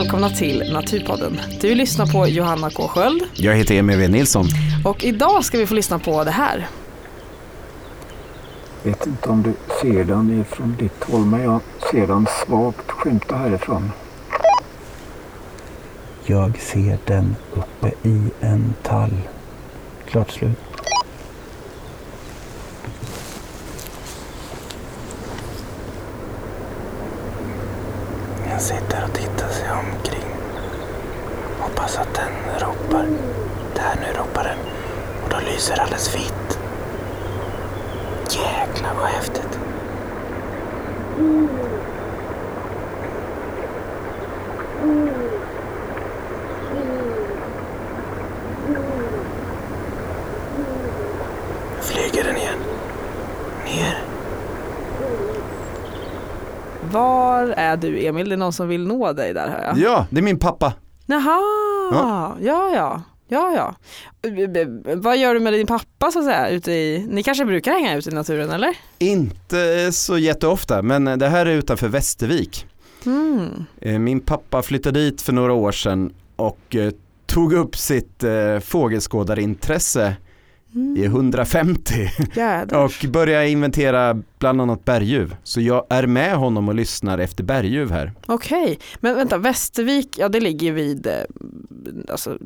välkomna till Naturpodden. Du lyssnar på Johanna K Sköld Jag heter Emil W Nilsson. och idag ska vi få lyssna på det här. vet inte om du ser den ifrån ditt håll, men jag ser den svagt skymta härifrån. Jag ser den uppe i en tall. Klart slut. Jag sitter och tittar sig omkring. Hoppas att den ropar. Där nu ropar den. Och då lyser alldeles vitt. Jäklar vad häftigt. Flyger den igen. Ner. Var är du Emil? Det är någon som vill nå dig där hör jag. Ja, det är min pappa. Jaha, Ja. ja ja. Ja, ja. Vad gör du med din pappa så att säga? Ute i, ni kanske brukar hänga ute i naturen eller? Inte så jätteofta, men det här är utanför Västervik. Mm. Eh, Min pappa flyttade dit för några år sedan och eh, tog upp sitt eh, fågelskådarintresse i 150 Jädrar. och började inventera bland annat berguv. Så jag är med honom och lyssnar efter berguv här. Okej, men vänta Västervik, ja det ligger vid, eh, alltså,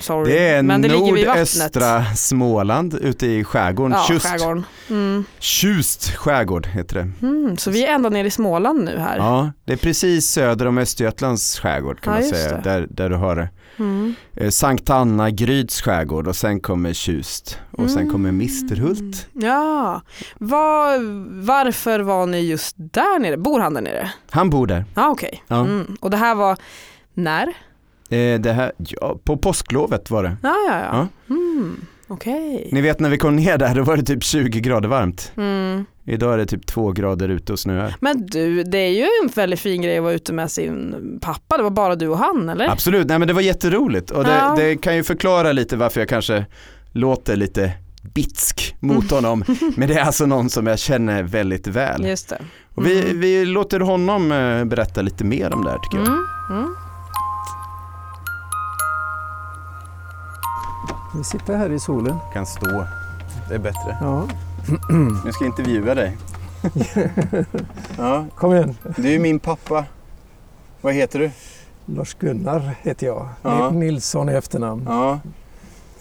sorry, Det är men det nordöstra Småland ute i skärgården. Ja, Tjust, skärgården. Mm. Tjust skärgård heter det. Mm, så vi är ända nere i Småland nu här. Ja, det är precis söder om Östergötlands skärgård kan Ja, man säga, där, där du har det. Mm. Eh, Sankt Anna, Gryds skärgård och sen kommer Tjust och sen kommer Mm. Misterhult. Ja, Var, varför var ni just där nere? Bor han där nere? Han bor där. Ja okej. Ja. Mm. Och det här var när? Eh, det här, ja, på påsklovet var det. Ja ja ja. Ja. Mm. Okej. Ni vet när vi kom ner där, då var det typ 20 grader varmt. Mm. Idag är det typ 2 grader ute och snöar. Men du, det är ju en väldigt fin grej att vara ute med sin pappa. Det var bara du och han eller? Absolut, nej men det var jätteroligt och det, Ja. det kan ju förklara lite varför jag kanske låter lite bitsk mot Mm. honom. Men det är alltså någon som jag känner väldigt väl. Just det. Och vi, Mm. vi låter honom eh, berätta lite mer om det här tycker jag. Mm. Vi sitter här i solen. Kan stå, det är bättre. Ja, Jag ska intervjua dig. ja, kom igen. det är min pappa. Vad heter du? Lars-Gunnar heter jag. Ja. Ni- Nilsson i efternamn. Ja.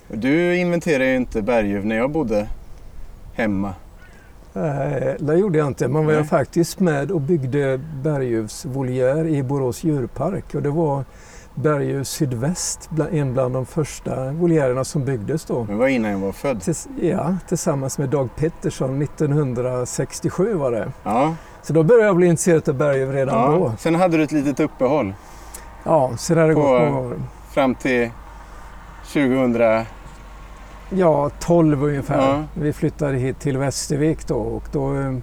Du inventerade ju inte berguv när jag bodde hemma. Nej, det gjorde jag inte. Man var jag faktiskt med och byggde berguvsvoljär i Borås djurpark. Och det var Berguvs sydväst, en bland de första voljärerna som byggdes då. Det var innan jag var född. Tills, ja, tillsammans med Dag Pettersson 1967 var det. Ja, Så då började jag bli intresserad av berguv redan ja. då. Sen hade du ett litet uppehåll Ja, där har det gått många år. fram till 2000. Ja, 12 ungefär. Ja. Vi flyttade hit till Västervik då och då eh,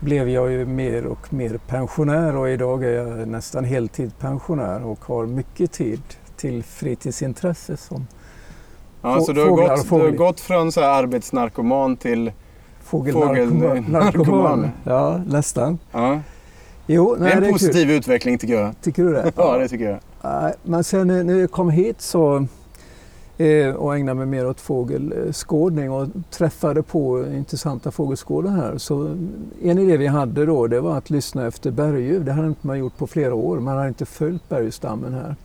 blev jag ju mer och mer pensionär och idag är jag nästan heltidspensionär och har mycket tid till fritidsintresse som Ja, så du har, fåglar gått, du har gått från så här arbetsnarkoman till... fågelnarkoman. Fågelnarkoman. Ja, nästan. Ja. Jo, Det nej, är en det är positiv utveckling tycker jag. kul. Tycker du det? Ja, det tycker jag. Men sen när jag kom hit så eh, och ägnade mig mer åt fågelskådning och träffade på intressanta fågelskådare här. Så en idé vi hade då det var att lyssna efter berguv. Det hade inte man gjort på flera år. Man hade inte följt bergstammen här.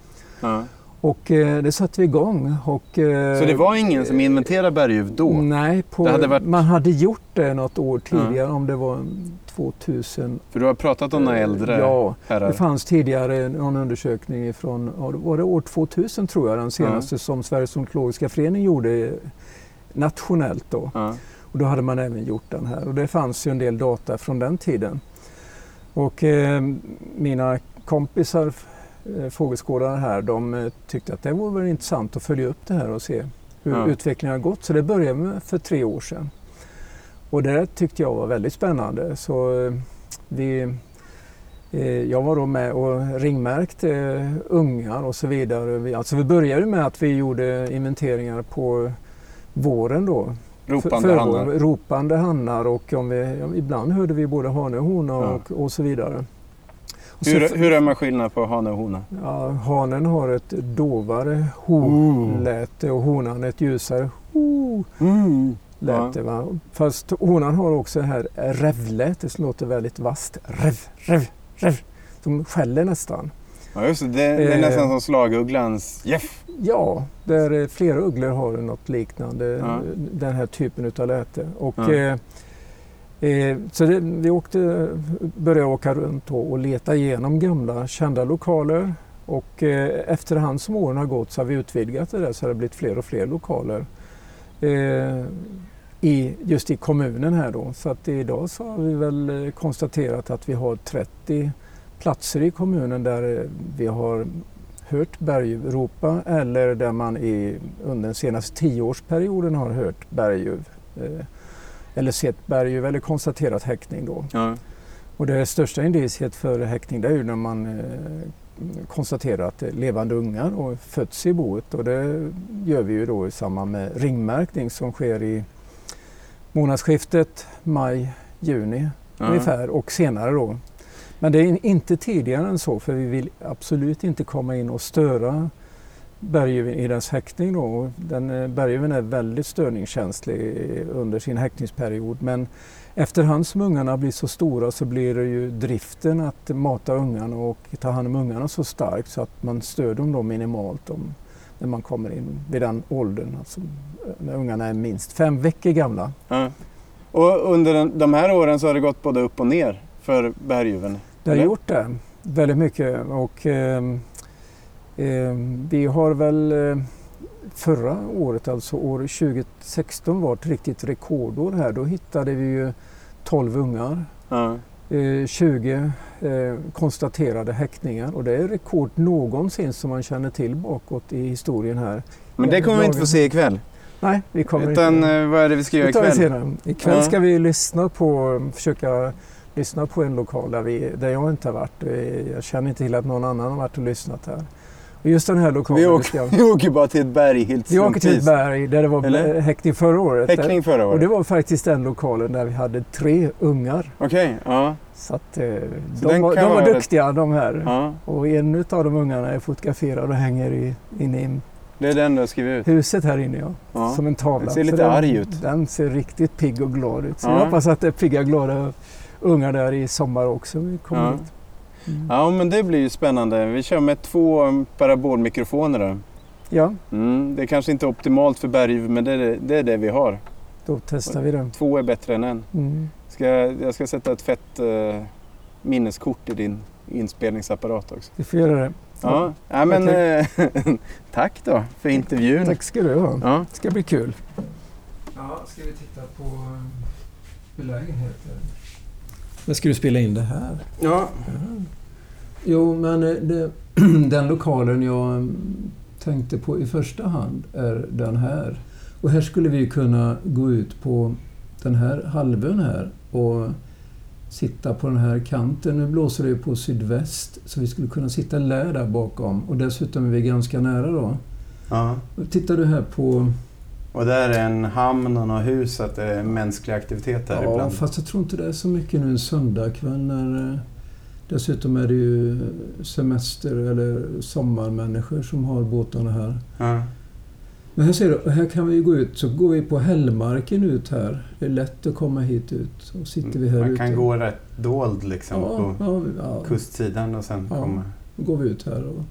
Mm. Och eh, det satte vi igång. Och, eh, Så det var ingen som inventerade berguv då? Nej, på, Det hade varit- man hade gjort det något år tidigare om det var 2000. För du har pratat om några äldre Ja, det herrar. fanns tidigare någon undersökning från, var det år 2000 tror jag, den senaste som Sveriges ornitologiska förening gjorde nationellt då. Ja. Och då hade man även gjort den här och det fanns ju en del data från den tiden. Och eh, mina kompisar, eh, fågelskådare här, de eh, tyckte att det vore intressant att följa upp det här och se hur Ja. utvecklingen har gått. Så det började med för tre år sedan. Och det tyckte jag var väldigt spännande. Så eh, vi, jag var då med och ringmärkte ungar och så vidare. Vi, alltså vi började med att vi gjorde inventeringar på våren då. Ropande För- hannar. Ropande hannar och om vi, ibland hörde vi både hane och hona Ja. och så vidare. Hur, hur är man skillnad på hane och hona? Ja, hanen har ett dovare ho-läte och honan ett ljusare ho-läte. Va? Fast honan har också det här revlätet som låter väldigt vasst. Rev, rev, rev. De skäller nästan. Ja just det, det, det är Eh. nästan som slagugglans Jeff. Ja, där eh, flera ugglor har något liknande, Ja. den här typen utav läte. Och, Ja. eh, eh, så det, vi åkte, började åka runt och, och leta igenom gamla kända lokaler. Och eh, efterhand som åren har gått så har vi utvidgat det där så har det blivit fler och fler lokaler. Eh, i, just i kommunen här då. Så att idag så har vi väl eh, konstaterat att vi har 30 platser i kommunen där eh, vi har hört berguv ropa eller där man i, under den senaste tioårsperioden har hört berguv. Eh, eller sett berguv eller konstaterat häckning då. Ja. Och det största indiciet för häckning det är ju när man eh, konstaterar att det är levande ungar och fötts i boet och det gör vi ju då i samband med ringmärkning som sker i månadsskiftet maj-juni Ja. ungefär och senare då. Men det är inte tidigare än så för vi vill absolut inte komma in och störa berguven i dess häckning. Då. Den, eh, berguven är väldigt störningskänslig under sin häckningsperiod men efterhand som ungarna blir så stora så blir det ju driften att mata ungarna och ta hand om ungarna så starkt så att man stör dem då minimalt om, när man kommer in vid den åldern, alltså när ungarna är minst fem veckor gamla. Ja. Och under den, de här åren så har det gått både upp och ner för berguven. Det har gjort det väldigt mycket och ehm, vi har väl eh, förra året, alltså år 2016 var ett riktigt rekordår här. Då hittade vi ju 12 ungar, eh, 20 eh, konstaterade häckningar och det är rekord någonsin som man känner till bakåt i historien här. Men det kommer vi inte få se ikväll. Nej, vi kommer Utan inte... eh, vad är det vi ska göra ikväll? senare. Ikväll Ja. ska vi lyssna på, försöka lyssna på en lokal där, vi, där jag inte har varit. Eh, Jag känner inte till att någon annan har varit och lyssnat här. Och just den här lokalen. Vi åker, vi åker bara till ett berg helt vi åker till ett berg där det var Eller? häckning förra året. Häckning förra Och året. det var faktiskt den lokalen där vi hade tre ungar. Okej, ja. Så att, eh, Så de, var, de var rätt- duktiga de här. ja. Och en av de ungarna är fotograferad och hänger i, inne i Det är den du har skrivit ut. huset här inne. Ja. Ja. Som en tavla. Den ser lite den, arg ut. Den ser riktigt pigg och glad ut. Så Ja. jag hoppas att det är pigga glada ungar där i sommar också. Kommer Ja. Mm. Ja men det blir ju spännande. Vi kör med två parabolmikrofoner då. ja, Mm, det är kanske inte optimalt för berguv men det är det, det är det vi har. då testar vi det. Två är bättre än en. Mm. Ska, jag ska sätta ett fett eh, minneskort i din inspelningsapparat också. Vi får göra det. Ja, ja men eh, tack då för intervjun. Tack ska du ha. Ja. Det ska bli kul. Ja, ska vi titta på belägenheter? Men ska du spela in det här? Ja. Jo, men eh, det, den lokalen jag mm, tänkte på i första hand är den här. Och här skulle vi kunna gå ut på den här halvön här och sitta på den här kanten. Nu blåser det ju på sydväst så vi skulle kunna sitta lä där bakom och dessutom är vi ganska nära då. ja. Tittar du här på... Och där är en hamn och några hus, att det är mänsklig aktivitet där Ja, ibland. fast jag tror inte det är så mycket nu en söndagkväll när... Dessutom är det ju semester eller sommarmänniskor som har båtarna här. Ja. Men här ser du, här kan vi gå ut. Så går vi på Hällmarken ut här. Det är lätt att komma hit ut. Och sitter vi här Man ute. kan gå rätt dold liksom ja, på ja, kustsidan och sen komma. Då går vi ut här. Och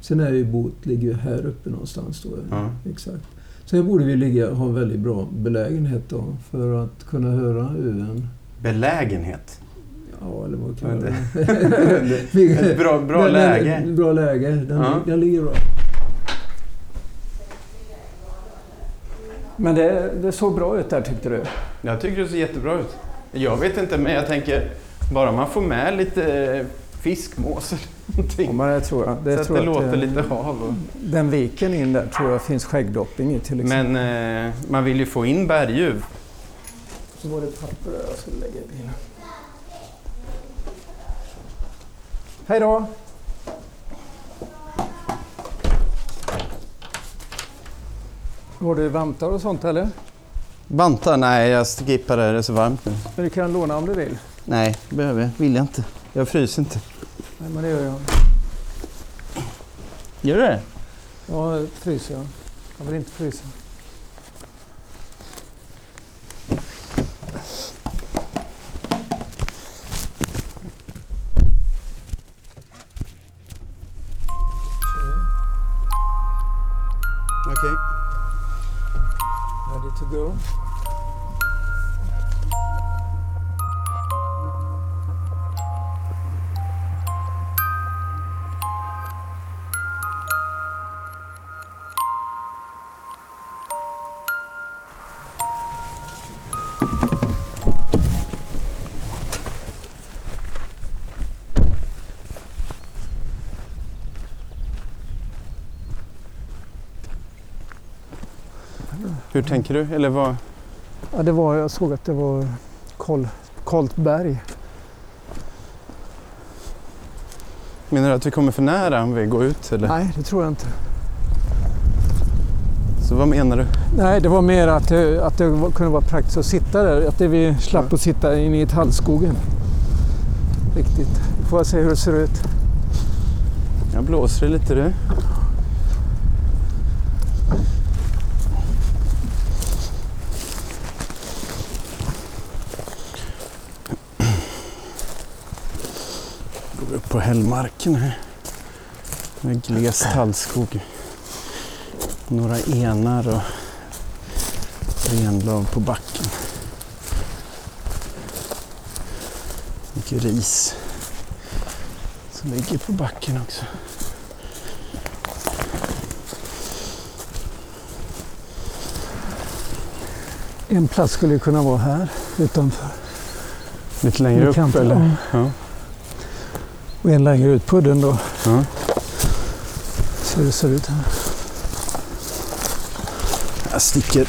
sen är ju båt ligger här uppe någonstans. Då. Exakt. Så här borde vi ligga, ha en väldigt bra belägenhet då för att kunna höra ön. Belägenhet. Ja, eller vad Ja, kan det-. Ett bra, bra den, läge. Den, bra läge. Den, Ja. den ligger bra. Men det, det såg bra ut där tyckte du? Jag tycker det ser jättebra ut. Jag vet inte, men jag tänker bara man får med lite eh, fiskmås eller Ja, någonting. men det tror jag. Det så att tror det jag låter att, lite hav. Och, Den viken in där tror jag finns skäggdopping i till exempel. men eh, man vill ju få in berguv. Så var det papper där jag skulle lägga i bilen. Hej då! Har du vantar och sånt eller? Vantar? Nej, jag skippar det. Det är så varmt nu. Men du kan låna om du vill. Nej, det behöver jag. Vill jag inte. Jag fryser inte. Nej, men det gör jag. Gör du det? Ja, fryser jag. Jag vill inte frysa. Hur tänker du? Eller vad? Ja, det var, jag såg att det var kol, Kolt berg. Menar du att vi kommer för nära om vi går ut? Eller? Nej, det tror jag inte. Så vad menar du? Nej, det var mer att det, att det kunde vara praktiskt att sitta där. Att det vi slapp Ja. att sitta inne i tallskogen. Riktigt. Får jag se hur det ser ut. Jag blåser lite du. Hällmarken här. Med gles tallskog. Några enar och renlav på backen. Mycket ris som ligger på backen också. En plats skulle kunna vara här utanför. Lite längre upp eller? ja. Och en längre ut på udden då. ja. Så det ser ut här. Jag sticker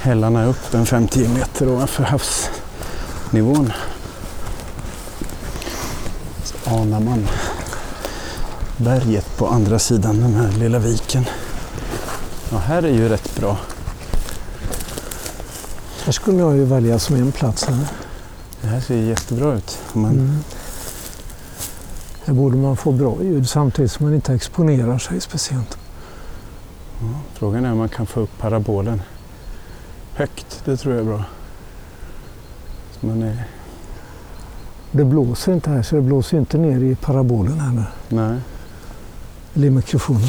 hällarna upp en 5-10 meter ovanför havsnivån. Så anar man berget på andra sidan den här lilla viken. Ja, här är ju rätt bra. Här skulle jag ju välja som en plats här. Det här ser jättebra ut. Man, Mm. Här borde man få bra ljud samtidigt som man inte exponerar sig speciellt. ja, frågan är om man kan få upp parabolen högt. Det tror jag är bra. Så man är, Det blåser inte här så det blåser inte ner i parabolen heller. nej. Eller i mikrofonen.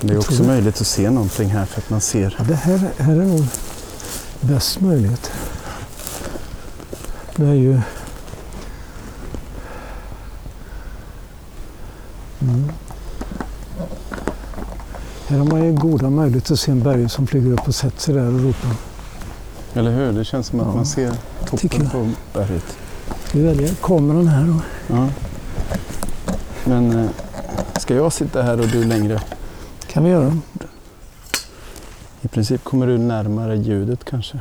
Det är också möjligt att se någonting här för att man ser Ja, det här, här är nog bäst möjligt. Det är ju... Här har man ju goda möjligheter att se en berg som flyger upp och sätter sig där och ropar. Eller hur? Det känns som att Ja, man ser toppen på berget. Vi väljer kameran här då. Ja. Men eh, ska jag sitta här och du längre? kan vi göra. I princip kommer du närmare ljudet kanske.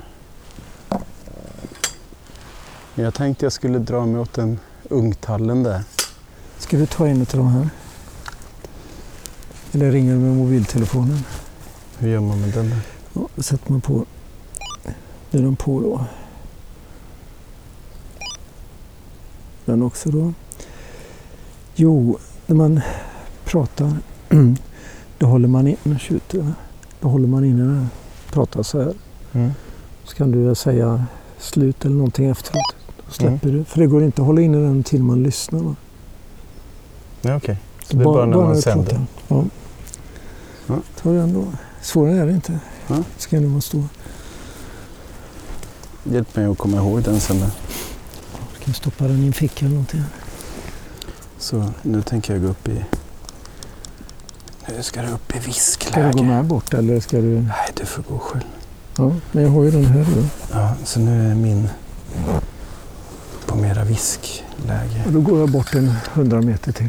Men jag tänkte jag skulle dra mig åt den ungtallen där. Ska vi ta en av de här? Eller ringer du med mobiltelefonen? Hur gör man med den? Där? Ja, sätter man på. Nu är den på då. Den också då. Jo, när man pratar då håller man in, tjuter, då håller man inne den. Pratar så här. Mm. Så kan du säga slut eller någonting efteråt. Då släpper du. För det går inte att hålla inne den till man lyssnar. Va? Ja, okej. Så det är bara när man sänder? pratar. Ja. Ja. Ta den då. Svårare är det inte. Ja. Ska nog vara stor. Hjälp mig att komma ihåg den sen. Du kan stoppa den i en ficka eller någonting. Så nu tänker jag gå upp i... Nu ska du upp i Ska du gå viskläge. med bort eller ska du? Nej, du får gå själv. Ja, men jag har ju den här då. Ja, så nu är min på mera viskläge. Och då går jag bort en hundra meter till.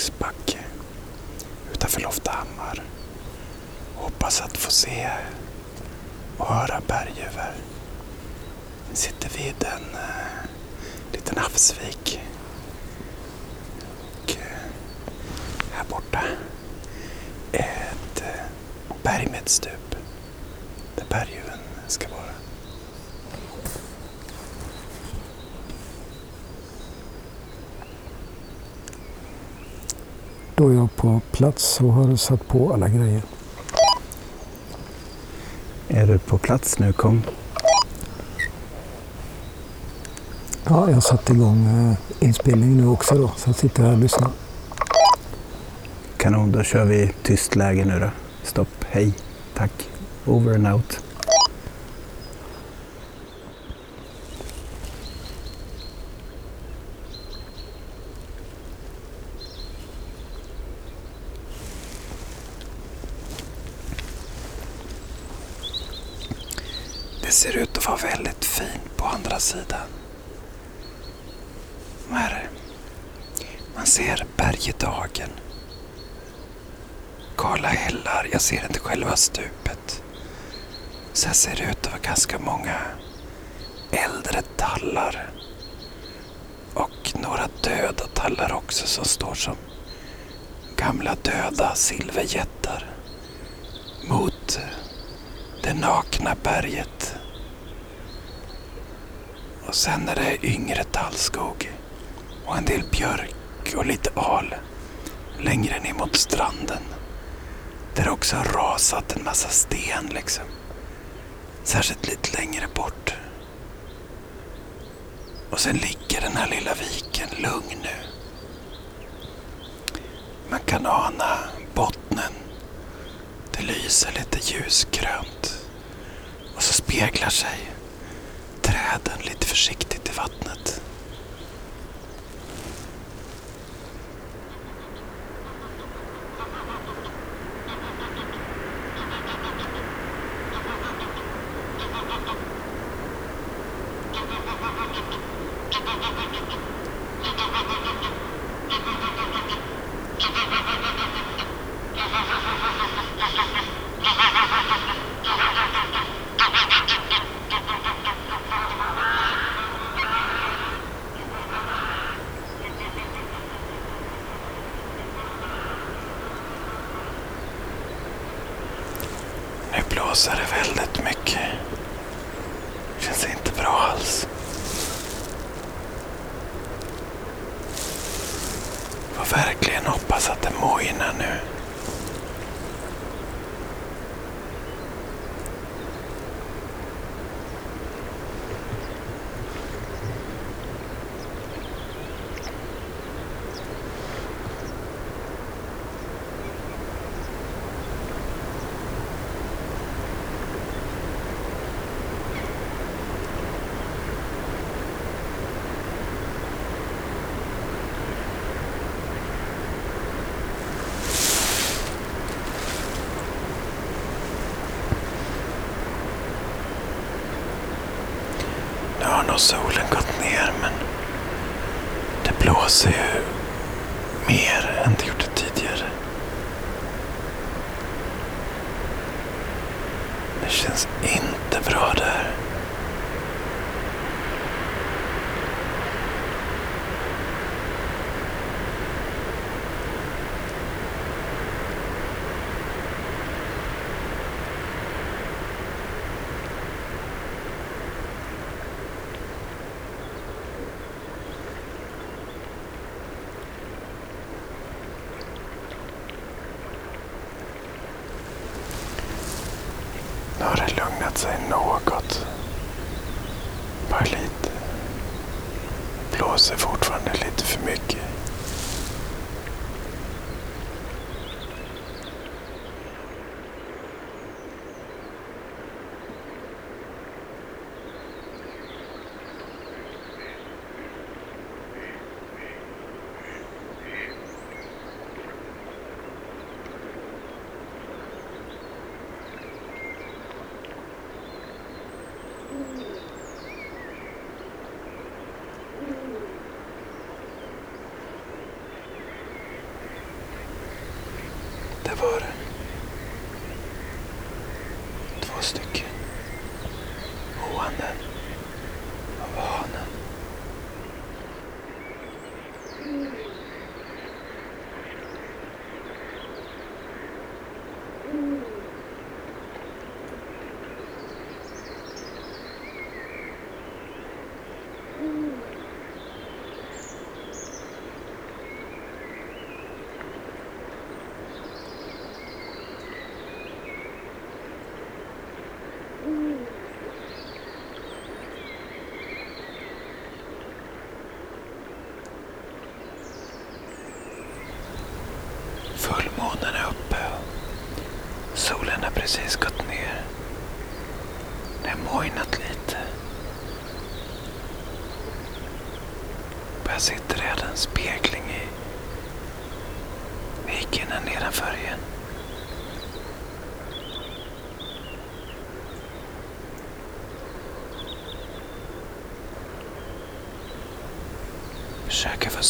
Skogsbacke utanför Loftahammar hoppas att få se och höra berguver. Vi sitter vid en uh, liten havsvik. Och uh, här borta är ett uh, berg med ett stup där berguven ska vara. Då är jag på plats och har satt på alla grejer. Är du på plats nu? Kom. Ja, jag har satt igång eh, inspelningen nu också då, så jag sitter här och lyssnar. Kanon, då kör vi tyst läge nu då. Stopp, hej, tack, over and out. Det ser ut att vara väldigt fint på andra sidan. Här, man ser bergedagen. Kala hällar, jag ser inte själva stupet. Sen ser det ut att vara ganska många äldre tallar. Och några döda tallar också som står som gamla döda silverjättar mot det nakna berget. Och sen är det yngre tallskog och en del björk och lite al längre ner mot stranden. Där det också har rasat en massa sten liksom. Särskilt lite längre bort. Och sen ligger den här lilla viken lugn nu. Man kan ana bottnen. Det lyser lite ljusgrönt. Och så speglar sig träden lite försiktigt i vattnet. Nu blåser det väldigt mycket. Känns inte bra alls. Får verkligen hoppas att det mojnar nu. Nu har nog solen gått ner men det blåser ju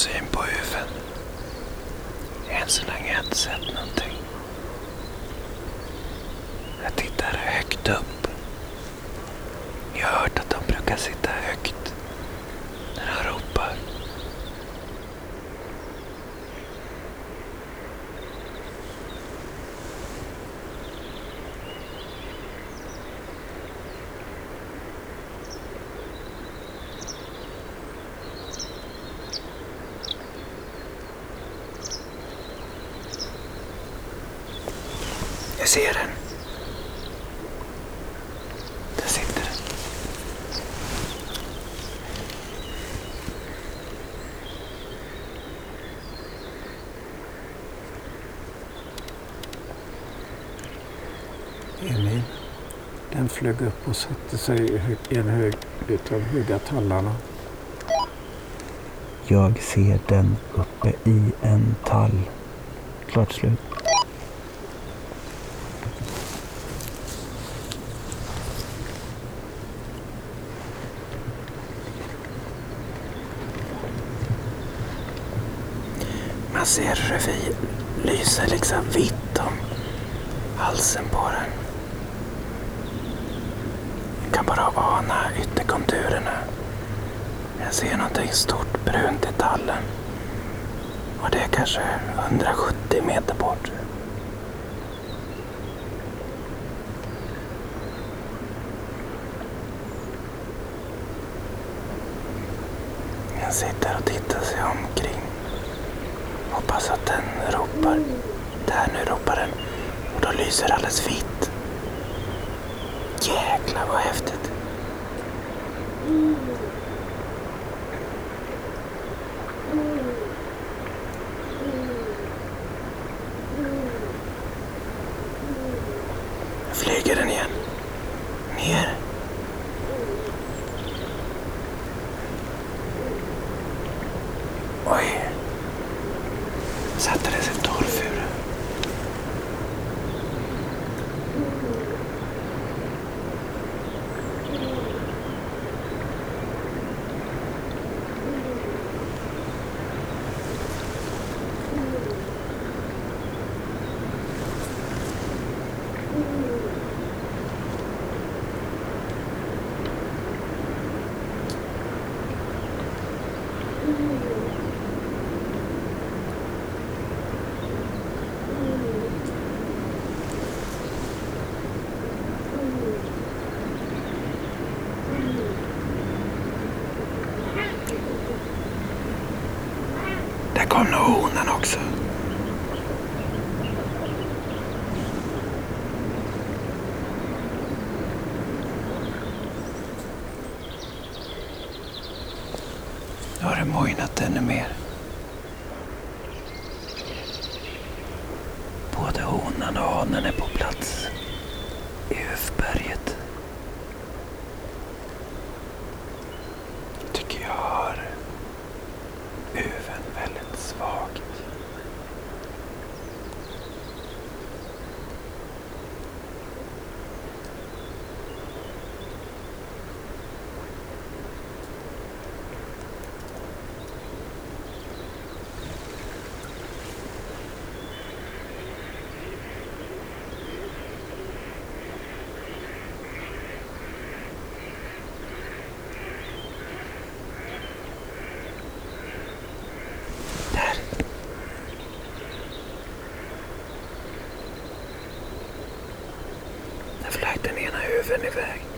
Försöker få syn på huven. Än så länge har jag inte sett någonting. Jag tittar högt upp. Jag har hört att de brukar sitta högt när de ropar. Jag ser den. Där sitter den. Emil, den flög upp och satte sig i en hög utav höga tallarna. Jag ser den uppe i en tall. Klart slut. Man ser vi- lyser liksom vitt om halsen på den. Jag kan bara ana ytterkonturerna. Jag ser någonting stort brunt i tallen. Och det är kanske 170 meter bort. Jag sitter och tittar sig omkring. Hoppas att den ropar. Där nu ropar den. Och då lyser det alldeles vitt. anything.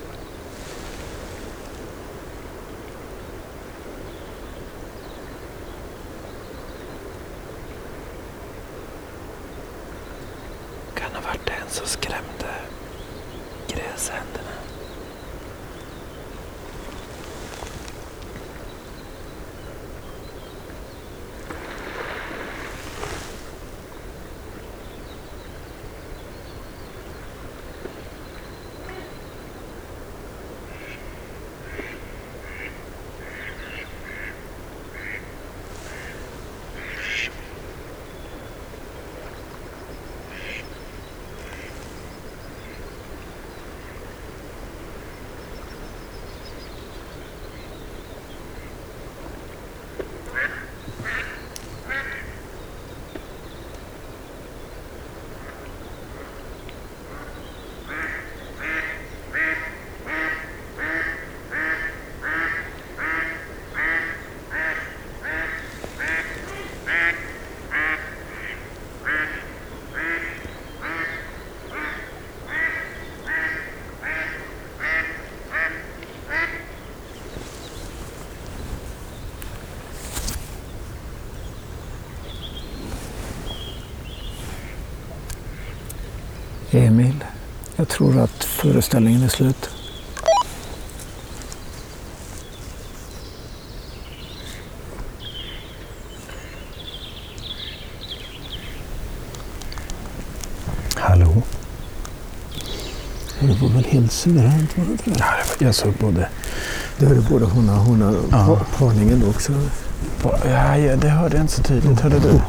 Emil, jag tror att föreställningen är slut. Hallå? Det var väl helt suveränt var det det? Ja, jag såg både... Du hörde både hona och hona Ja. pa- parningen då också. Ja, ja, det hörde jag inte så tydligt. Hörde du?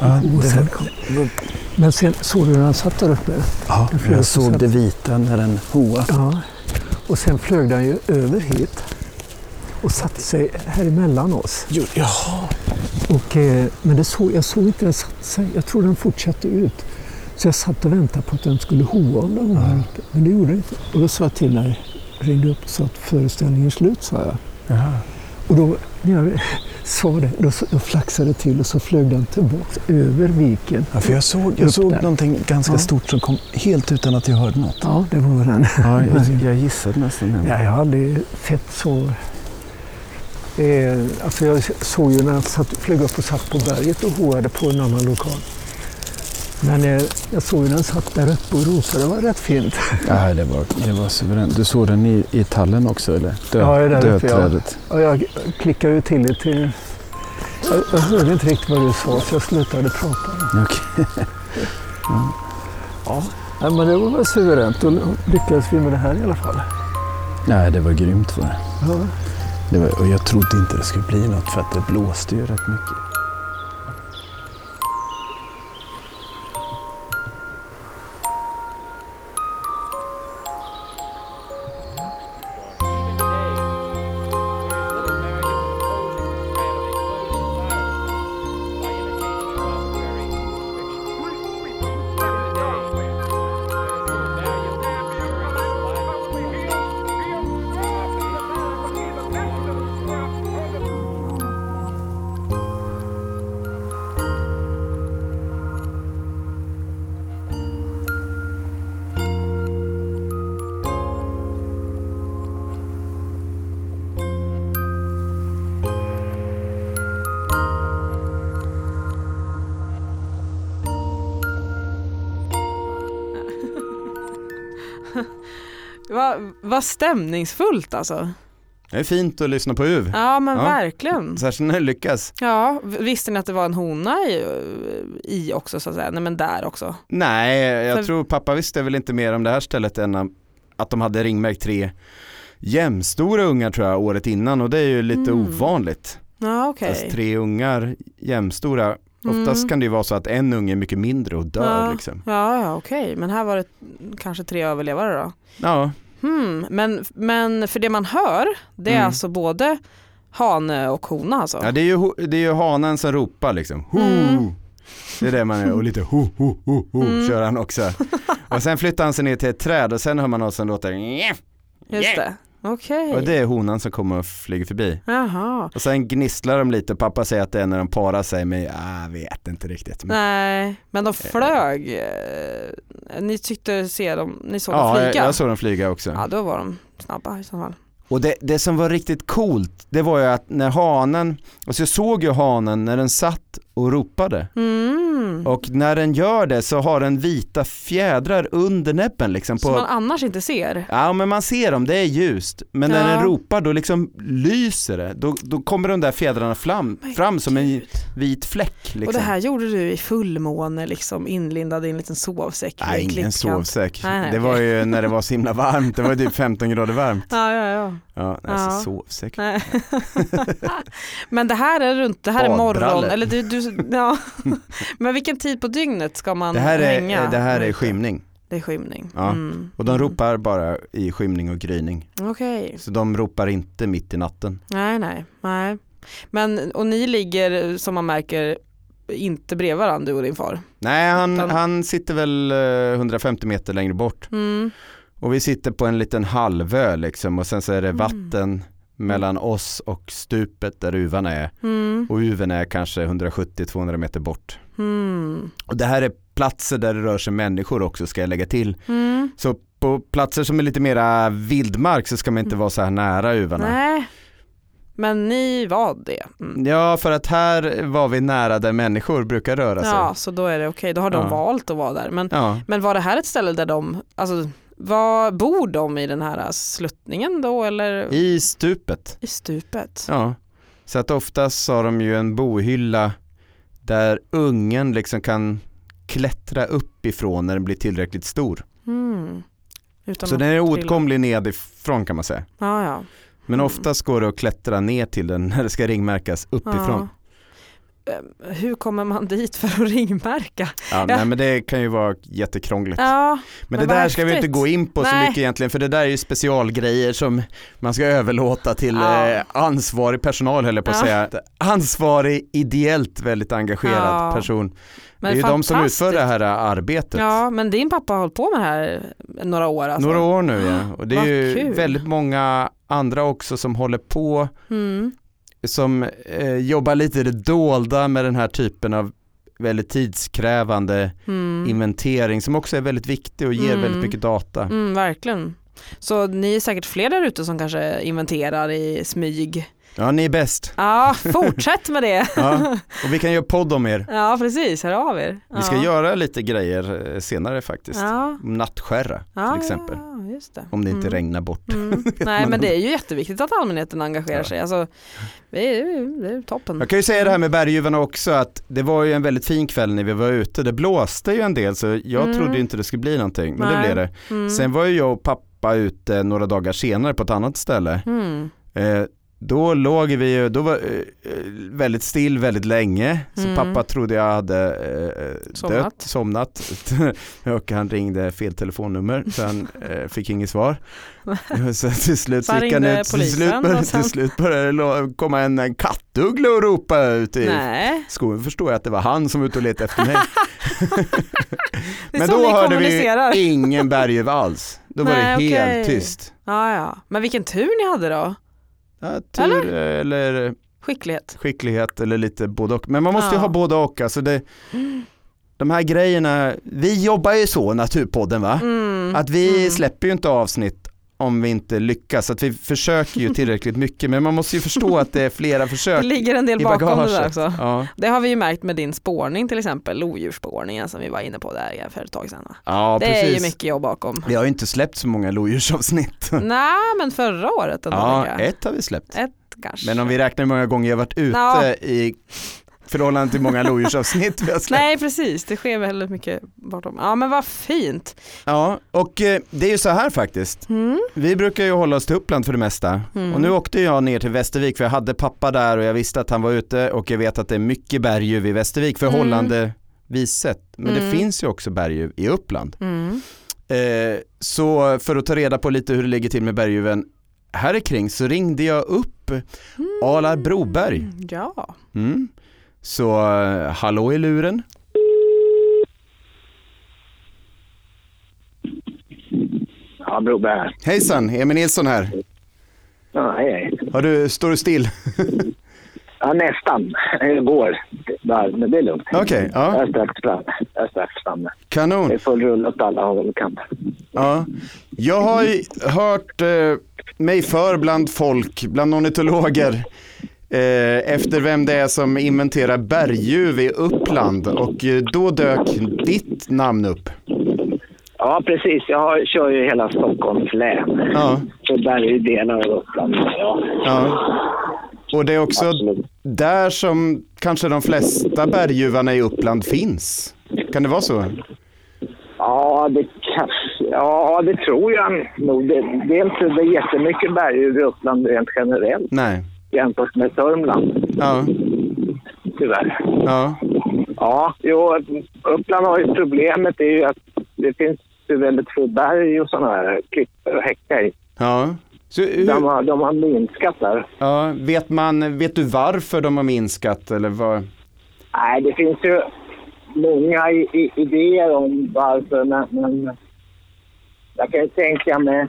Ja, det Men sen såg du när han satt där uppe? Ja, jag så såg det vita när den hoa. Ja. Och sen flög den ju över hit och satte sig här emellan oss. Jo, Jaha. Och, eh, men det såg, jag såg inte den satte sig. Jag tror den fortsatte ut. Så jag satt och väntade på att den skulle hoa om den här uppe. Men det gjorde den inte. Och då sa jag till när jag ringde upp och sa att föreställningen är slut, sa jag. Jaha. Och då när jag sa det, då, då flaxade det till och så flög den tillbaka över viken. Ja, för jag såg, jag såg där. någonting ganska Ja. stort som kom helt utan att jag hörde något. Ja, det var den. Ja, jag, jag gissade nästan den. Ja, jag har aldrig sett så... Eh, alltså jag såg ju när han satt, flög upp och satt på berget och hoade på en annan lokal. Men jag såg ju han satt där uppe och rosade. Det var rätt fint. Ja, det var, det var suveränt. Du såg den i, i tallen också, eller? Dö, Ja, där uppe, ja. dödträdet. Och jag klickade ju till det till... Jag, jag hörde inte riktigt vad du sa så jag slutade prata. Okej. Ja. Nej, men det var väl suveränt. Då lyckades vi med det här i alla fall. Nej, det var grymt var det. Ja. det var, och jag trodde inte det skulle bli något för att det blåste ju rätt mycket. Vad stämningsfullt alltså. Det är fint att lyssna på UV. Ja men Ja. verkligen. Särskilt när det lyckas. Ja, visste ni att det var en hona i, i också så att säga? Nej men där också. Nej, jag För- tror pappa visste väl inte mer om det här stället än att de hade ringmärkt tre jämnstora ungar tror jag året innan och det är ju lite Mm. ovanligt. Ja okej. Alltså tre ungar jämnstora. Oftast Mm. kan det ju vara så att en unge är mycket mindre och dör Ja. liksom. Ja, ja okej, men här var det kanske tre överlevare då. Ja, Hmm. Men, men för det man hör, det är Mm. alltså både hane och hona alltså? ja det, är ju, det är ju hanen som ropar liksom. Ho! Mm. Det är det man är och lite ho, ho, ho, ho Mm. kör han också. Och sen flyttar han sig ner till ett träd och sen hör man något som låter Just det. Okej. Och det är honan som kommer och flyger förbi. Jaha. Och sen gnisslar de lite, pappa säger att det är när de parar sig men jag vet inte riktigt. Men, Nej, men de flög. eh, Ni tyckte se dem, ni såg dem ja, flyga? jag, jag såg dem flyga också. Ja, då var de snabba i så fall. Och det, det som var riktigt coolt, det var ju att när hanen, alltså jag såg ju hanen när den satt och ropade. Mm. Och när den gör det så har den vita fjädrar under näbben liksom Som man på annars inte ser. Ja men man ser dem, det är ljust. Men när Ja. den ropar då liksom lyser det. Då, då kommer de där fjädrarna fram, fram som en vit fläck. Liksom. Och det här gjorde du i fullmåne liksom inlindad i en liten sovsäck. Nej ingen sovsäck. Nej, nej, det var ju när det var så himla varmt, det var typ 15 grader varmt. Ja, ja, ja. Ja, nej, Ja. sovsäck. Men det här är runt, det här är morgon, eller du, du, ja. Men vilken tid på dygnet ska man Det här hänga? är, det här är skymning. Det är skymning. Ja. Mm. Och de ropar bara i skymning och gryning. Okej, Så de ropar inte mitt i natten. nej nej, nej. Men, och ni ligger som man märker inte bredvid varandra du och din far? Nej, han, Utan- han sitter väl eh, 150 meter längre bort. Mm. Och vi sitter på en liten halvö liksom och sen så är det Mm. vatten mellan oss och stupet där uvan är. Mm. Och uven är kanske 170-200 meter bort. Mm. Och det här är platser där det rör sig människor också ska jag lägga till. Mm. Så på platser som är lite mera vildmark så ska man inte vara så här nära uvarna. Nej, men ni var det. Mm. Ja, för att här var vi nära där människor brukar röra sig. Ja, så då är det okej, då har de Ja. valt att vara där. Men, Ja. men var det här ett ställe där de, alltså var, bor de i den här sluttningen då eller i, I stupet. stupet? Ja. Så att oftast har de ju en bohylla där ungen liksom kan klättra upp ifrån när den blir tillräckligt stor. Mm. Så den är trilla. oåtkomlig nedifrån kan man säga. Ja, ja. Men Mm. oftast går det att klättra ner till den när det ska ringmärkas uppifrån. Ja. Eh, Hur kommer man dit för att ringmärka? Ja, Ja. Nej, men det kan ju vara jättekrångligt. Ja, men, men det där ska vi inte gå in på så Nej. mycket egentligen för det där är ju specialgrejer som man ska överlåta till Ja. eh, ansvarig personal höll jag på att säga. Ansvarig, ideellt väldigt engagerad person. men det är ju de som utför det här arbetet. Ja, men din pappa har hållit på med det här några år alltså. Några år nu ja. Och det är Vad ju kul. väldigt många andra också som håller på, Mm. Som eh, jobbar lite i det dolda med den här typen av väldigt tidskrävande Mm. inventering som också är väldigt viktig och ger Mm. väldigt mycket data. Mm, verkligen. Så ni är säkert fler där ute som kanske inventerar i smyg. Ja, ni är bäst. Ja, fortsätt med det. Ja. Och vi kan göra podd om er. Ja, precis. Hör av er. Ja. Vi ska göra lite grejer eh, senare faktiskt. ja. Nattskärra ja, till exempel. Ja, just det. Om det inte Mm. regnar bort. Mm. Nej men det är ju jätteviktigt att allmänheten engagerar sig. Alltså, det, är, det är toppen. Jag kan ju säga det här med berguvarna också att det var ju en väldigt fin kväll när vi var ute. Det blåste ju en del så jag Mm. trodde inte det skulle bli någonting men det Nej. blev det. Mm. Sen var ju jag och pappa ute några dagar senare på ett annat ställe. Mm. Eh, då låg vi ju, då var eh, väldigt still väldigt länge. Så Mm. pappa trodde jag hade eh, Somnat. dött, somnat. och han ringde fel telefonnummer så han eh, fick inget svar. så till slut Så gick han ut, till slut, började, sen- till slut började det komma en, en kattuggla och ropa ut i Nej, skogen. förstår jag att det var han som var ute och letade efter mig. Men då hörde vi ingen berguv alls. Då var Nej, det helt okej. tyst. Ja, ja. Men vilken tur ni hade då. Ja, tur eller? Skicklighet. skicklighet eller lite både och. Men man måste ju Ja. ha både och. Alltså det, de här grejerna, vi jobbar ju så, Naturpodden va? Mm. Att vi Mm. släpper ju inte avsnitt om vi inte lyckas. Att vi försöker ju tillräckligt mycket men man måste ju förstå att det är flera Det försök ligger en del bakom det där också. Ja. Det har vi ju märkt med din spårning till exempel, lodjursspårningen som vi var inne på där för ett tag sedan. ja, det är ju precis. mycket jobb bakom. Vi har ju inte släppt så många lodjursavsnitt. Nej, men förra året ändå. Ja, ett har vi släppt. Ett kanske. Men om vi räknar hur många gånger jag varit ute Ja. i förhållande till många lodjursavsnitt vi har släppt. Nej precis, det sker väldigt mycket bortom. Ja men vad fint. Ja, och eh, det är ju så här faktiskt. Mm. Vi brukar ju hålla oss till Uppland för det mesta. Mm. Och nu åkte jag ner till Västervik för jag hade pappa där och jag visste att han var ute och jag vet att det är mycket berguv i Västervik förhållandevis sett. Men Mm. det finns ju också berguv i Uppland. Mm. Eh, så för att ta reda på lite hur det ligger till med berguven här kring så ringde jag upp Alar Broberg. Mm, Ja. Mm. Så eh, hallå i luren. Ja, Broberg här. Hejsan, Emil Nilsson här. Nej, Har du, står du still? ja, nästan. Det går. Men det är lugnt. Okej, ja. Jag är strax framme. Jag är strax framme. Kanon. Det är full rulle åt alla håll och kanter. Ja. Jag har hört eh, mig för bland folk, bland ornitologer, efter vem det är som inventerar berguv i Uppland och eh, då dök ditt namn upp. Ja, precis. Jag kör ju hela Stockholms län. Ja, Så där är ju delar av Uppland. Ja, ja. Och det är också absolut. där som kanske de flesta berguvarna i Uppland finns. Kan det vara så? Ja, det kanske... Ja, det tror jag nog. Det, det är inte det jättemycket berguv i Uppland rent generellt Nej. Jämfört med Sörmland, Ja, tyvärr. ja, Ja, jo, Uppland har ju problemet är ju att det finns ju väldigt få berg och sådana här klippor och häckar i. ja. Så De har, de har minskat där. ja, vet, man, vet du varför de har minskat eller vad? Nej, det finns ju många i, i, idéer om varför, men, men jag kan ju tänka mig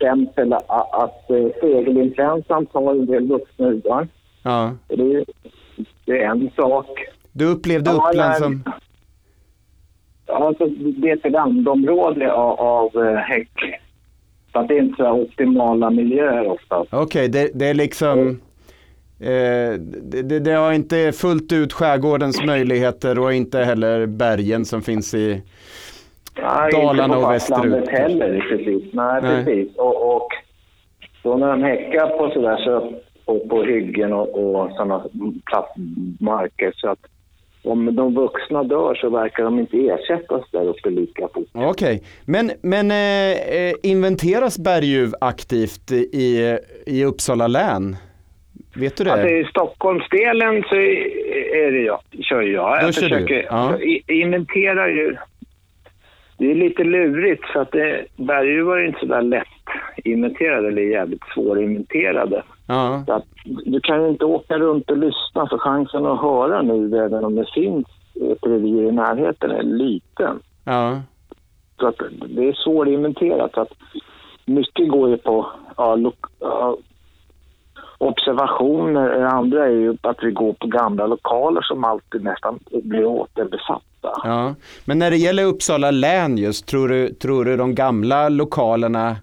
exempel att, att eh, fågelinfluensan tar en del vuxna. Ja. Det, är- det är en sak. Du upplevde Ja, Uppland som... Alltså, det är ett landområde av, av eh, häck. Så det är inte så optimala miljöer ofta. Okej, det, det är liksom... Eh, det, det, det har inte fullt ut skärgårdens möjligheter och inte heller bergen som finns i... Nej, Dalarna inte på och västerut. heller precis. Nej, Nej. precis. Och, och då när de häckar på sådär så på, på hyggen och, och sådana plattmarker så att om de vuxna dör så verkar de inte ersättas där uppe lika fort. Okej, men, men eh, eh, inventeras berguv aktivt i, i Uppsala län? Vet du det? Alltså i Stockholmsdelen så är det jag, kör jag. Då Jag kör du, försöker ja. inventerar ju. Det är lite lurigt för att det, berguvar är inte så där lätt inventerade eller jävligt svårinventerade. ja, Så att du kan ju inte åka runt och lyssna för chansen att höra nu även om det finns ett revir i närheten är liten. ja, Så att det är svårinventerat. Så att mycket går ju på ja, lo- ja, observationer. Det andra är ju att vi går på gamla lokaler som alltid nästan blir återbesatta. ja. Men när det gäller Uppsala län just, tror du, tror du de gamla lokalerna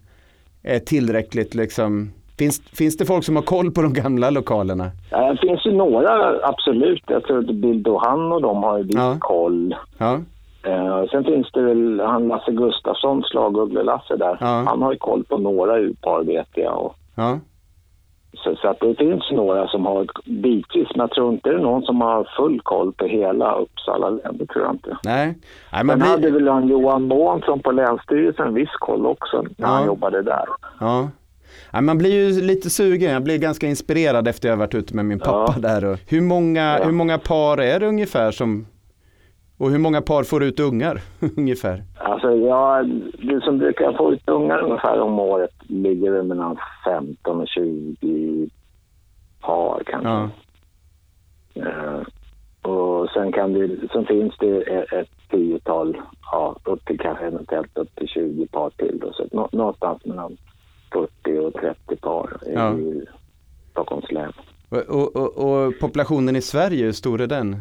är tillräckligt liksom... Finns, finns det folk som har koll på de gamla lokalerna? Eh, Det finns ju några, absolut. Jag tror att Bill och han och de har ju Ja. koll. Ja, Eh, sen finns det väl han Lasse Gustafsson, Slaguggle-Lasse där. Ja. Han har ju koll på några urpar vet jag. Och, ja. Så, så att det finns några som har bitvis, men jag tror inte det är någon som har full koll på hela Uppsala län. Det tror jag inte. Nej, Nej Men hade väl han Johan Månsson på Länsstyrelsen viss koll också när Ja. han jobbade där. Ja. Nej, man blir ju lite sugen, jag blir ganska inspirerad efter jag varit ute med min pappa där. Och hur, många, Ja. hur många par är det ungefär som, och hur många par får ut ungar ungefär? Alltså, ja, det som brukar få ut ungar ungefär om året ligger väl mellan 15 och 20 par kanske. Ja, Eh, och sen, kan det, sen finns det ett, ett tiotal, ja, upp till kanske eventuellt upp till 20 par till. Då, så nå, någonstans mellan 40 och 30 par i Ja. Stockholms län. och, och, och populationen i Sverige, hur stor är den?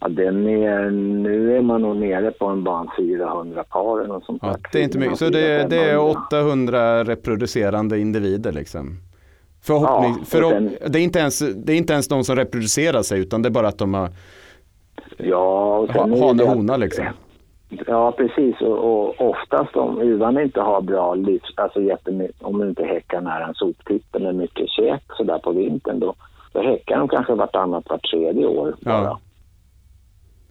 Ja, den är, nu är man nog nere på en bara 400 par eller något sånt Ja, det är inte mycket, så det, det är 800 reproducerande individer liksom? Förhoppning, Ja, förhopp, sen- det, är inte ens, det är inte ens de som reproducerar sig utan det är bara att de har Ja, och ha, hane och hona liksom. Ja, precis. Och, och oftast om uvan inte har bra livs... Alltså jättemycket, om de inte häckar nära en soptipp eller mycket käk så där på vintern då, då häckar de kanske vartannat, vart tredje år bara. Ja.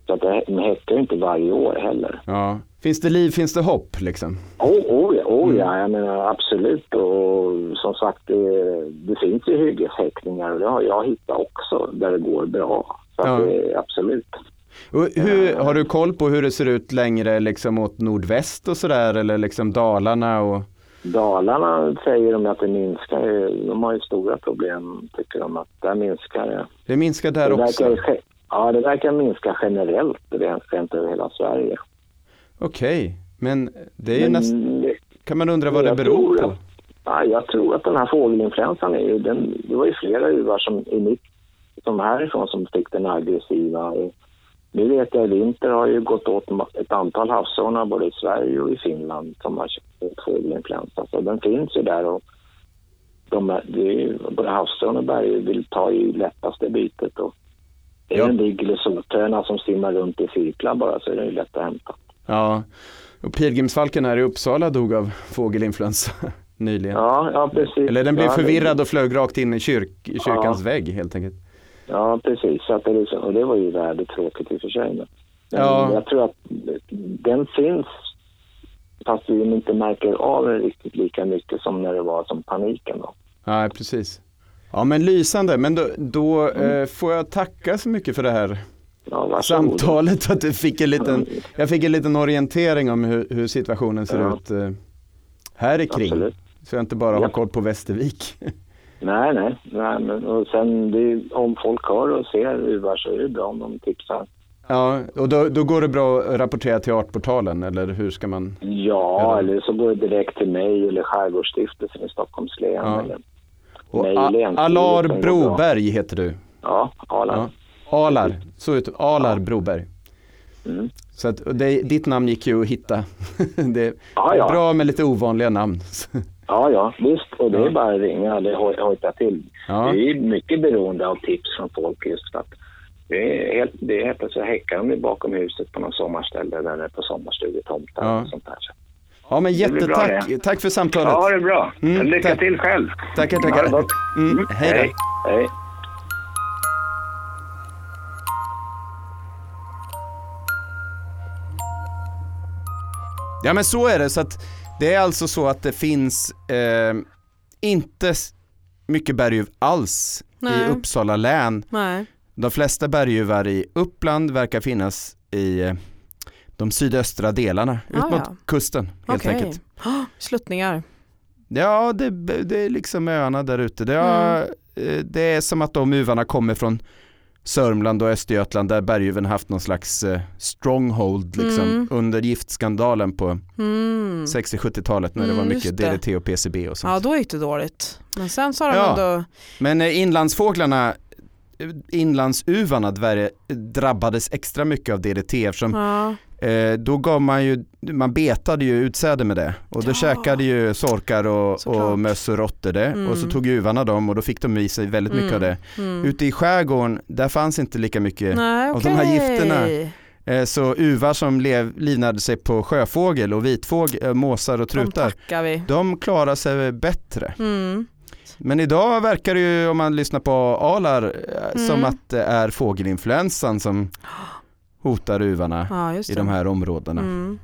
Så att det, de häckar ju inte varje år heller. Ja. Finns det liv, finns det hopp liksom? Oh, oh, ja, oh ja, jag menar absolut. Och som sagt, det, det finns ju hyggeshäckningar och det har jag hittat också där det går bra. Så Ja. det, absolut. Hur, har du koll på hur det ser ut längre liksom åt nordväst och sådär eller liksom Dalarna och Dalarna säger de att det minskar. De har ju stora problem, tycker de, att där minskar det. det minskar där det också? verkar, ja, det verkar minska generellt rent, rent över hela Sverige. Okej, men det är ju Men näst, det- kan man undra vad det beror på? Ja, jag tror att den här fågelinfluensan är ju, den, det var ju flera uvar som, i mitt, som härifrån som fick den aggressiva. Nu vet jag i vinter har ju gått åt ett antal havsörnar både i Sverige och i Finland som har fått fågelinfluensa. Så den finns ju där och de är, det är ju, både havsörn och berg vill ta i lättaste bytet. Och är Ja. det en ligg eller soltöna som simmar runt i cirklar bara så är det ju lätt att hämta. Ja, och pilgrimsfalken här i Uppsala dog av fågelinfluensa nyligen. Ja, ja precis. Eller den blev ja, förvirrad och flög rakt in i, kyrk, kyrkans Ja. vägg helt enkelt. Ja, precis. Så att det, liksom, och det var ju väldigt tråkigt i och för sig. Men men Ja. jag tror att den finns fast vi inte märker av den riktigt lika mycket som när det var som paniken. Då. Ja, precis. Ja, men lysande. Men då, då Mm. eh, får jag tacka så mycket för det här Ja, samtalet. Att du fick en liten, jag fick en liten orientering om hur, hur situationen ser Ja. ut eh, här i kring. Absolut. Så jag inte bara har Ja. koll på Västervik. Nej, nej. nej men, och sen det, om folk hör och ser uvar så är det bra om de tipsar. Ja, och då, då går det bra att rapportera till Artportalen eller hur ska man? Ja, Eller- eller så går det direkt till mig eller Skärgårdsstiftelsen i Stockholms län. Ja. Eller, Och Alar. Broberg heter du. ja, Arland. Ja. Alar, så ut, Alar Broberg. Mm. Så att, och det, ditt namn gick ju att hitta. det, Ja, är ja. bra med lite ovanliga namn. Ja, ja, visst. Och det Ja. är bara att ringa eller hoj- hojta till. Ja. Vi är mycket beroende av tips från folk just för att det är helt, det är helt så häckar de bakom huset på något sommarställe är på sommarstugetomtar Ja. och sånt där. Ja men bra jättetack, det. tack för samtalet. Ja, det är bra. Mm, Lycka tack. till själv. Tackar, tackar. gott. Mm, hej. Hej. Hej. Ja men så är det, så att det är alltså så att det finns eh, inte mycket berguv alls i Nej. Uppsala län. Nej. De flesta berguvar i Uppland verkar finnas i eh, de sydöstra delarna, ut Ah, mot ja. kusten helt Okej. enkelt. Oh, sluttningar. Ja, det, det är liksom öarna där ute. Det, Mm. eh, det är som att de uvarna kommer från Sörmland och Östergötland där berguven haft någon slags eh, stronghold liksom, Mm. under giftskandalen på Mm. 60-70-talet när det Mm, var just mycket det. DDT och PCB och sånt. Ja, då gick det dåligt. Men sen har de Ja. ändå... Men eh, inlandsfåglarna, inlandsuvarna drabbades extra mycket av DDT eftersom Ja. Eh, då gav man ju, man betade ju utsäde med det och då Ja. käkade ju sorkar och, Såklart. och möss och råttor det och så Mm. tog uvarna dem och då fick de i sig väldigt mycket Mm. av det. Mm. Ute i skärgården, där fanns inte lika mycket Nej, av okej. de här gifterna. Eh, Så uvar som lev, livnade sig på sjöfågel och vitfågel, eh, måsar och De trutar, vi. de klarar sig bättre. Mm. Men idag verkar det ju, om man lyssnar på Alar, eh, som Mm. att det är fågelinfluensan som hotar uvarna Ja, i de här områdena. Mm.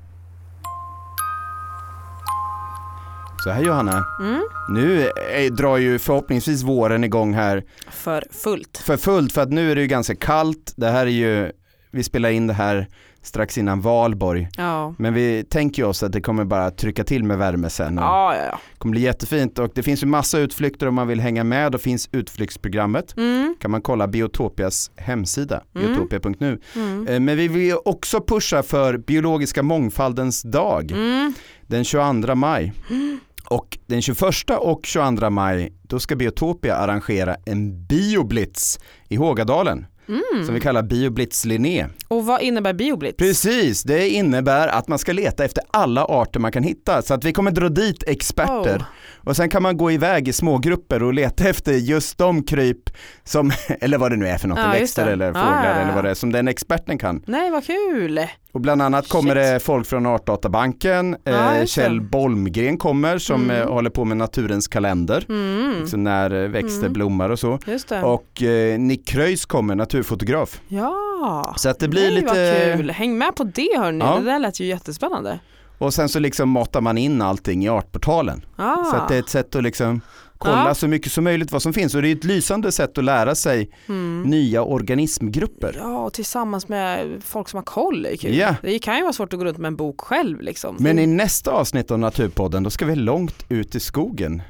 Så här Johanna, Mm. nu eh, drar ju förhoppningsvis våren igång här För fullt. för fullt för att nu är det ju ganska kallt. Det här är ju, vi spelar in det här strax innan valborg. Ja. Men vi tänker oss att det kommer bara trycka till med värme sen. Ja, ja, ja. Det kommer bli jättefint och det finns ju massa utflykter om man vill hänga med. Då finns utflyktsprogrammet. Mm. Kan man kolla Biotopias hemsida, Mm. biotopia.nu. Mm. Eh, Men vi vill också pusha för biologiska mångfaldens dag Mm. den 22 maj. Och den 21 och 22 maj då ska Biotopia arrangera en bioblitz i Hågadalen Mm. som vi kallar Bioblitz Linné. Och vad innebär bioblitz? Precis, det innebär att man ska leta efter alla arter man kan hitta. Så att vi kommer dra dit experter Oh. och sen kan man gå iväg i smågrupper och leta efter just de kryp som, eller vad det nu är för något, Ja, växter eller fåglar ja. eller vad det är som den experten kan. Nej, vad kul. Och bland annat kommer Shit. det folk från Artdatabanken, eh, det. Kjell Bolmgren kommer som Mm. eh, håller på med naturens kalender, Mm. liksom när eh, växter Mm. blommar och så. Och eh, Nick Kröjs kommer, naturfotograf. Ja. Så att det blir Nej, lite, kul. Häng med på det hörni. Ja. Det där lät ju jättespännande. och sen så liksom matar man in allting i Artportalen. Ah. Så att det är ett sätt att liksom kolla Ja. så mycket som möjligt vad som finns och det är ett lysande sätt att lära sig mm. nya organismgrupper. Ja, och tillsammans med folk som har koll är kul. Ja. Det kan ju vara svårt att gå runt med en bok själv liksom. Men i nästa avsnitt av Naturpodden då ska vi långt ut i skogen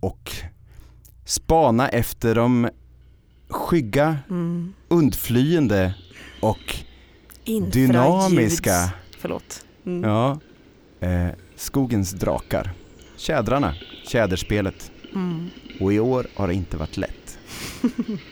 och spana efter de skygga, mm. undflyende och Infraljuds- dynamiska Förlåt. Mm. ja, eh, skogens drakar. Tjädrarna, tjäderspelet. Mm. Och i år har det inte varit lätt.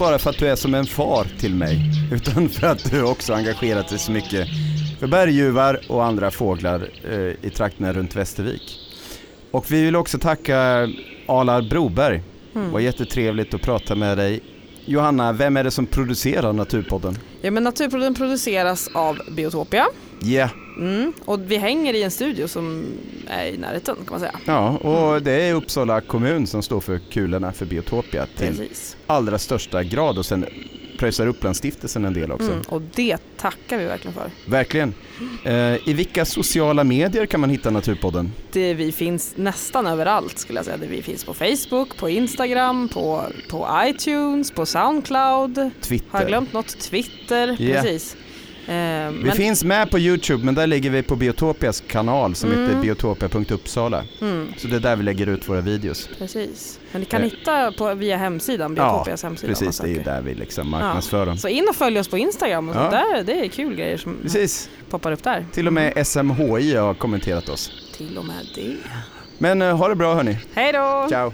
bara för att du är som en far till mig, utan för att du också engagerat dig så mycket för berguvar och andra fåglar eh, i trakterna runt Västervik. Och vi vill också tacka Alar Broberg. Det var jättetrevligt att prata med dig. Johanna, vem är det som producerar Naturpodden? Ja men Naturprodukten produceras av Biotopia. Ja, Mm. Och vi hänger i en studio som är i närheten kan man säga. ja, och det är Uppsala kommun som står för kulorna för Biotopia till Precis. allra största grad och sen pröjsar Upplandsstiftelsen en del också. Mm. Och det tackar vi verkligen för. Verkligen. Eh, I vilka sociala medier kan man hitta Naturpodden? Det, vi finns nästan överallt skulle jag säga. Det, vi finns på Facebook, på Instagram, på, på iTunes, på Soundcloud. Twitter. Har jag glömt något? Twitter, Ja. precis. Eh, Vi men, finns med på Youtube men där ligger vi på Biotopias kanal som Mm. heter biotopia.uppsala. mm, Så det är där vi lägger ut våra videos. precis. Men ni kan Eh. hitta på, via hemsidan, Ja, Biotopias hemsida. om man Precis, det är där vi liksom marknadsför dem. Så in och följ oss på Instagram och Ja. sånt där. Det är kul grejer som Precis, poppar upp där. till och med SMHI har kommenterat oss. Till och med det. Men eh, ha det bra hörni. Hej då! Ciao!